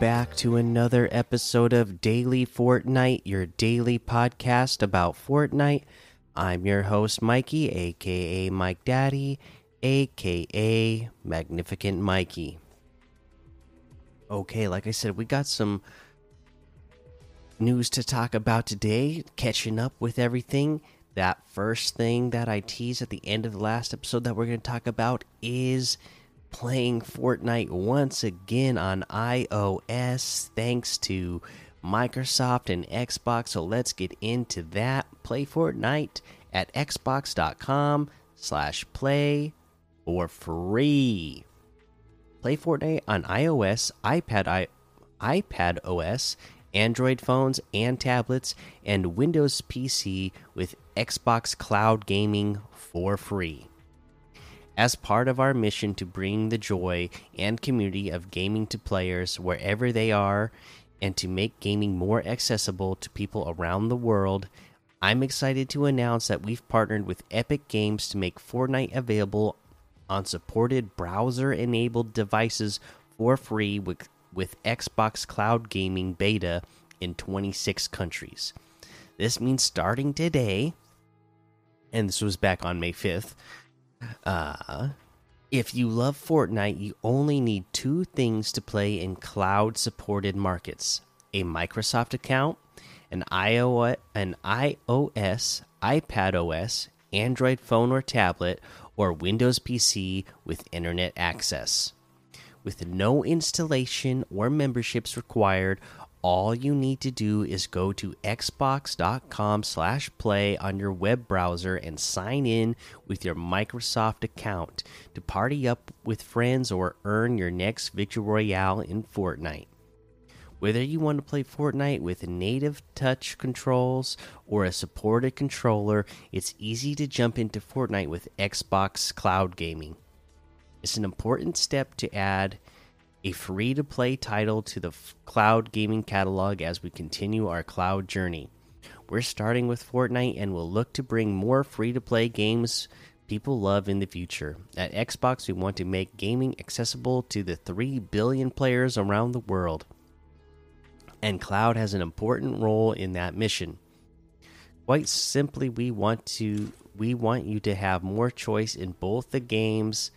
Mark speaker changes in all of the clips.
Speaker 1: Back to another episode of Daily Fortnite, your daily podcast about Fortnite. I'm your host, Mikey, aka Mike Daddy, aka Magnificent Mikey. Okay, like I said, we got some news to talk about today, catching up with everything. That first thing that I teased at the end of the last episode that we're going to talk about is playing Fortnite once again on iOS thanks to Microsoft and Xbox. So let's get into that. Play Fortnite at xbox.com slash play for free. Play Fortnite on iOS, iPad, I, iPad OS, Android phones and tablets, and Windows PC with Xbox Cloud Gaming for free. As part of our mission to bring the joy and community of gaming to players wherever they are and to make gaming more accessible to people around the world, I'm excited to announce that we've partnered with Epic Games to make Fortnite available on supported browser enabled devices for free with, with Xbox Cloud Gaming Beta in 26 countries. This means starting today, and this was back on May 5th. Uh, if you love Fortnite, you only need two things to play in cloud supported markets a Microsoft account, an iOS, an iOS, iPad OS, Android phone or tablet, or Windows PC with internet access. With no installation or memberships required, all you need to do is go to xbox.com slash play on your web browser and sign in with your Microsoft account to party up with friends or earn your next victory royale in Fortnite. Whether you want to play Fortnite with native touch controls or a supported controller, it's easy to jump into Fortnite with Xbox Cloud Gaming. It's an important step to add a free to play title to the cloud gaming catalog as we continue our cloud journey. We're starting with Fortnite and we'll look to bring more free to play games people love in the future. At Xbox, we want to make gaming accessible to the 3 billion players around the world. And cloud has an important role in that mission. Quite simply, we want to we want you to have more choice in both the games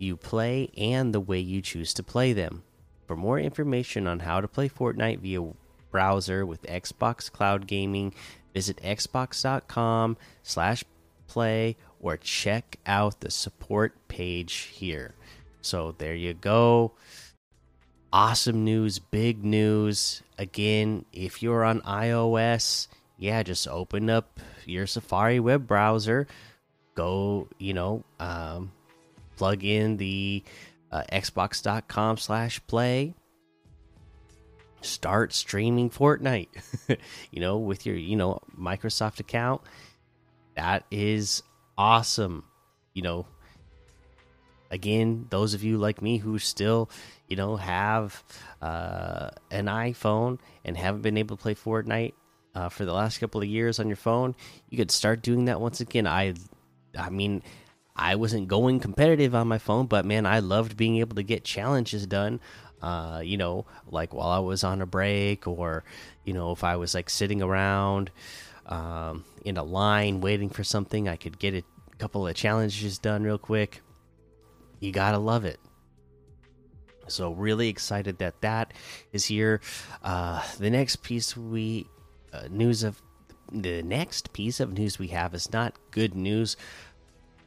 Speaker 1: you play and the way you choose to play them. For more information on how to play Fortnite via browser with Xbox Cloud Gaming, visit xbox.com/play or check out the support page here. So there you go. Awesome news, big news. Again, if you're on iOS, yeah, just open up your Safari web browser, go, you know, um, plug in the uh, xbox.com slash play. Start streaming fortnite. You know with your you know microsoft account. That is awesome. You know again those of you like me who still you know have uh, an iphone and haven't been able to play fortnite uh, for the last couple of years on your phone you could start doing that once again. I i mean I wasn't going competitive on my phone, but man, I loved being able to get challenges done. Uh, you know, like while I was on a break, or you know, if I was like sitting around um, in a line waiting for something, I could get a couple of challenges done real quick. You gotta love it. So really excited that that is here. Uh, the next piece we uh, news of the next piece of news we have is not good news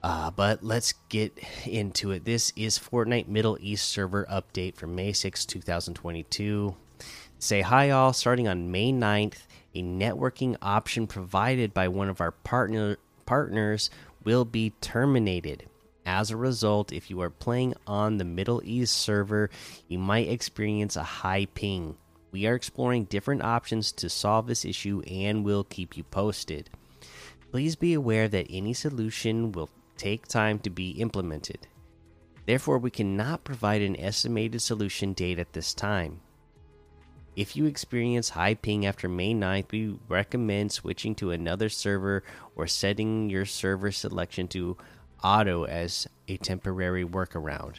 Speaker 1: uh, but let's get into it. This is Fortnite Middle East server update from May 6, 2022. Say hi, all. Starting on May 9th, a networking option provided by one of our partner partners will be terminated. As a result, if you are playing on the Middle East server, you might experience a high ping. We are exploring different options to solve this issue and will keep you posted. Please be aware that any solution will take time to be implemented. Therefore, we cannot provide an estimated solution date at this time. If you experience high ping after May 9th, we recommend switching to another server or setting your server selection to auto as a temporary workaround.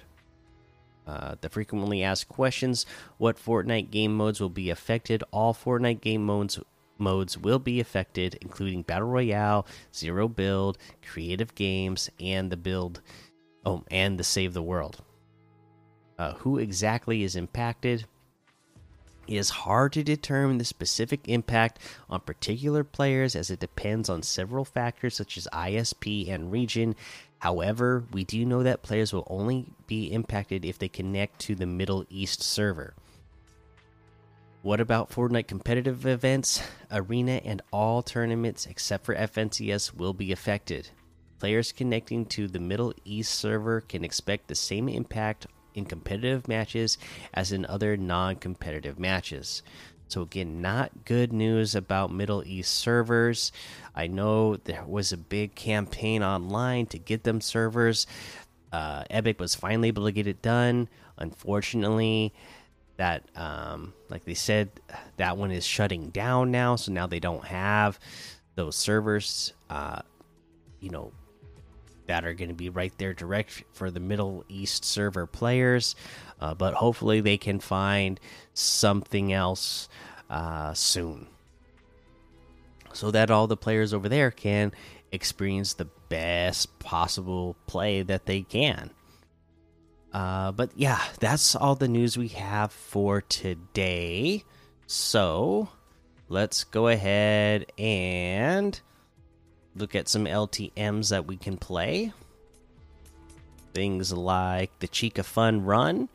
Speaker 1: Uh, the frequently asked questions What Fortnite game modes will be affected? All Fortnite game modes modes will be affected, including Battle Royale, Zero Build, Creative Games, and the build. Oh, and the Save the World. Uh, who exactly is impacted? It is hard to determine the specific impact on particular players as it depends on several factors such as ISP and region. However, we do know that players will only be impacted if they connect to the Middle East server. What about Fortnite competitive events? Arena and all tournaments except for FNCS will be affected. Players connecting to the Middle East server can expect the same impact in competitive matches as in other non competitive matches. So, again, not good news about Middle East servers. I know there was a big campaign online to get them servers. Uh, Epic was finally able to get it done. Unfortunately, that, um, like they said, that one is shutting down now. So now they don't have those servers, uh, you know, that are going to be right there direct for the Middle East server players. Uh, but hopefully they can find something else uh, soon so that all the players over there can experience the best possible play that they can. Uh, but yeah, that's all the news we have for today. So let's go ahead and look at some LTMs that we can play. Things like the Chica Fun Run,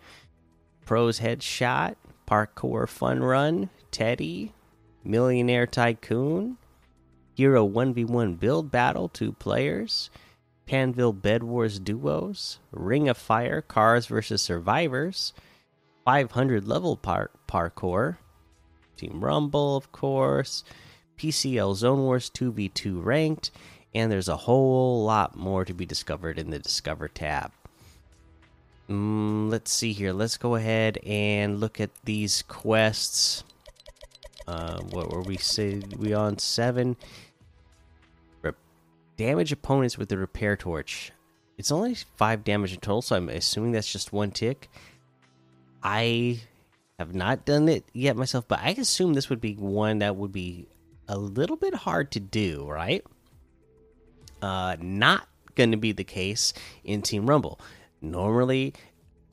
Speaker 1: Pros Headshot, Parkour Fun Run, Teddy, Millionaire Tycoon, Hero 1v1 Build Battle, two players, Panville Bed Wars Duos, Ring of Fire Cars vs. Survivors, 500 level par parkour, Team Rumble, of course, PCL Zone Wars 2v2 ranked, and there's a whole lot more to be discovered in the Discover tab. Mm, let's see here. Let's go ahead and look at these quests. Uh, what were we say? We on seven. Damage opponents with the repair torch. It's only five damage in total, so I'm assuming that's just one tick. I have not done it yet myself, but I assume this would be one that would be a little bit hard to do, right? Uh, not going to be the case in Team Rumble. Normally,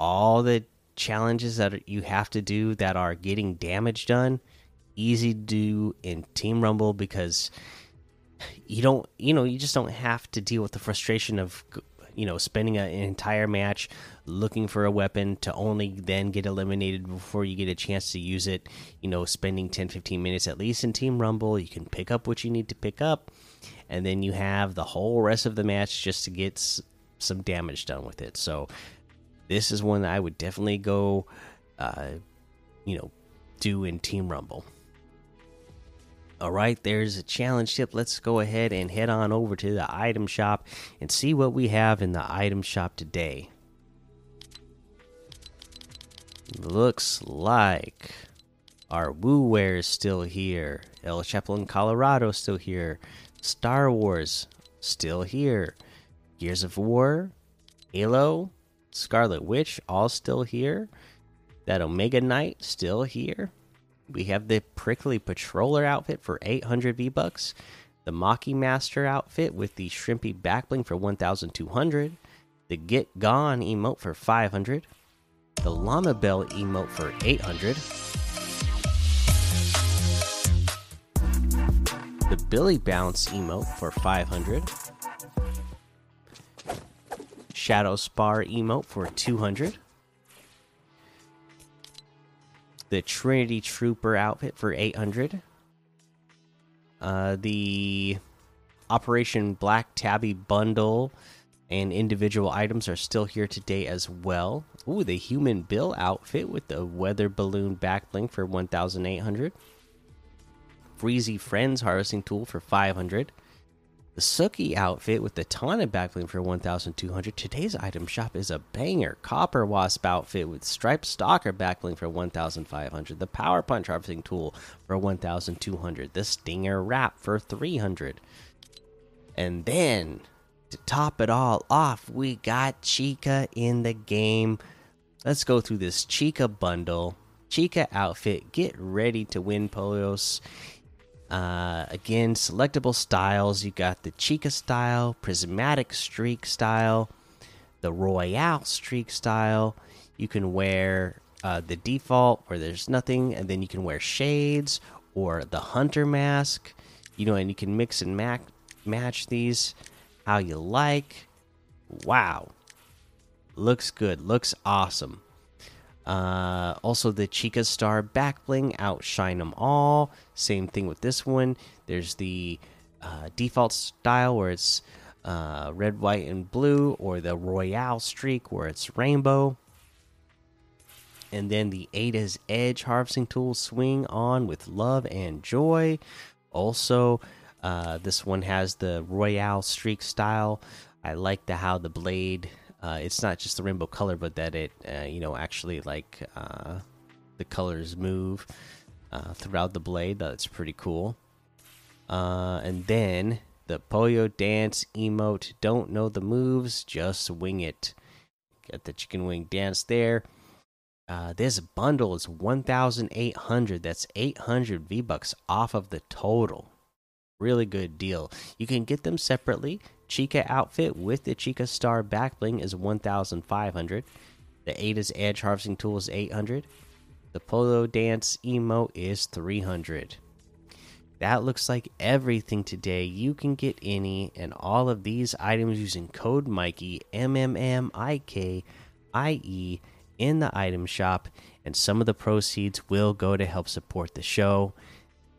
Speaker 1: all the challenges that you have to do that are getting damage done, easy to do in Team Rumble because you don't, you know, you just don't have to deal with the frustration of you know spending an entire match looking for a weapon to only then get eliminated before you get a chance to use it you know spending 10 15 minutes at least in team rumble. You can pick up what you need to pick up and then you have the whole rest of the match just to get some damage done with it. So this is one that i would definitely go uh you know do in team rumble all right, there's a challenge tip. Let's go ahead and head on over to the item shop and see what we have in the item shop today. Looks like our WooWare is still here. El Chapulín, Colorado, still here. Star Wars, still here. Gears of War, Halo, Scarlet Witch, all still here. That Omega Knight, still here. We have the Prickly Patroller outfit for 800 V bucks, the Maki Master outfit with the Shrimpy backbling for 1,200, the Get Gone emote for 500, the Llama Bell emote for 800, the Billy Bounce emote for 500, Shadow Spar emote for 200 the Trinity Trooper outfit for 800. Uh, the Operation Black Tabby bundle and individual items are still here today as well. Ooh, the Human Bill outfit with the weather balloon backbling for 1,800. Freezy Friends harvesting tool for 500. The Suki outfit with the Tana backbling for 1,200. Today's item shop is a banger. Copper Wasp outfit with Striped Stalker backbling for 1,500. The Power Punch harvesting tool for 1,200. The Stinger Wrap for 300. And then to top it all off, we got Chica in the game. let's go through this Chica bundle, Chica outfit. Get ready to win Polios. Uh, again, selectable styles. You got the Chica style, Prismatic Streak style, the Royale Streak style. You can wear uh, the default where there's nothing, and then you can wear shades or the Hunter mask. You know, and you can mix and match match these how you like. Wow, looks good, looks awesome. Uh, also, the Chica Star back bling outshine them all. Same thing with this one. There's the uh, default style where it's uh, red, white, and blue, or the Royale streak where it's rainbow. And then the Ada's Edge harvesting tool swing on with love and joy. Also, uh, this one has the Royale streak style. I like the how the blade uh, it's not just the rainbow color, but that it, uh, you know, actually like uh, the colors move uh, throughout the blade. That's pretty cool. Uh, and then the Pollo Dance emote. Don't know the moves, just wing it. Get the chicken wing dance there. Uh, this bundle is 1,800. That's 800 V bucks off of the total. Really good deal. You can get them separately. Chica outfit with the Chica Star back bling is 1,500. The Ada's Edge harvesting tool is 800. The Polo Dance emote is 300. That looks like everything today. You can get any and all of these items using code Mikey M M M I K I E in the item shop, and some of the proceeds will go to help support the show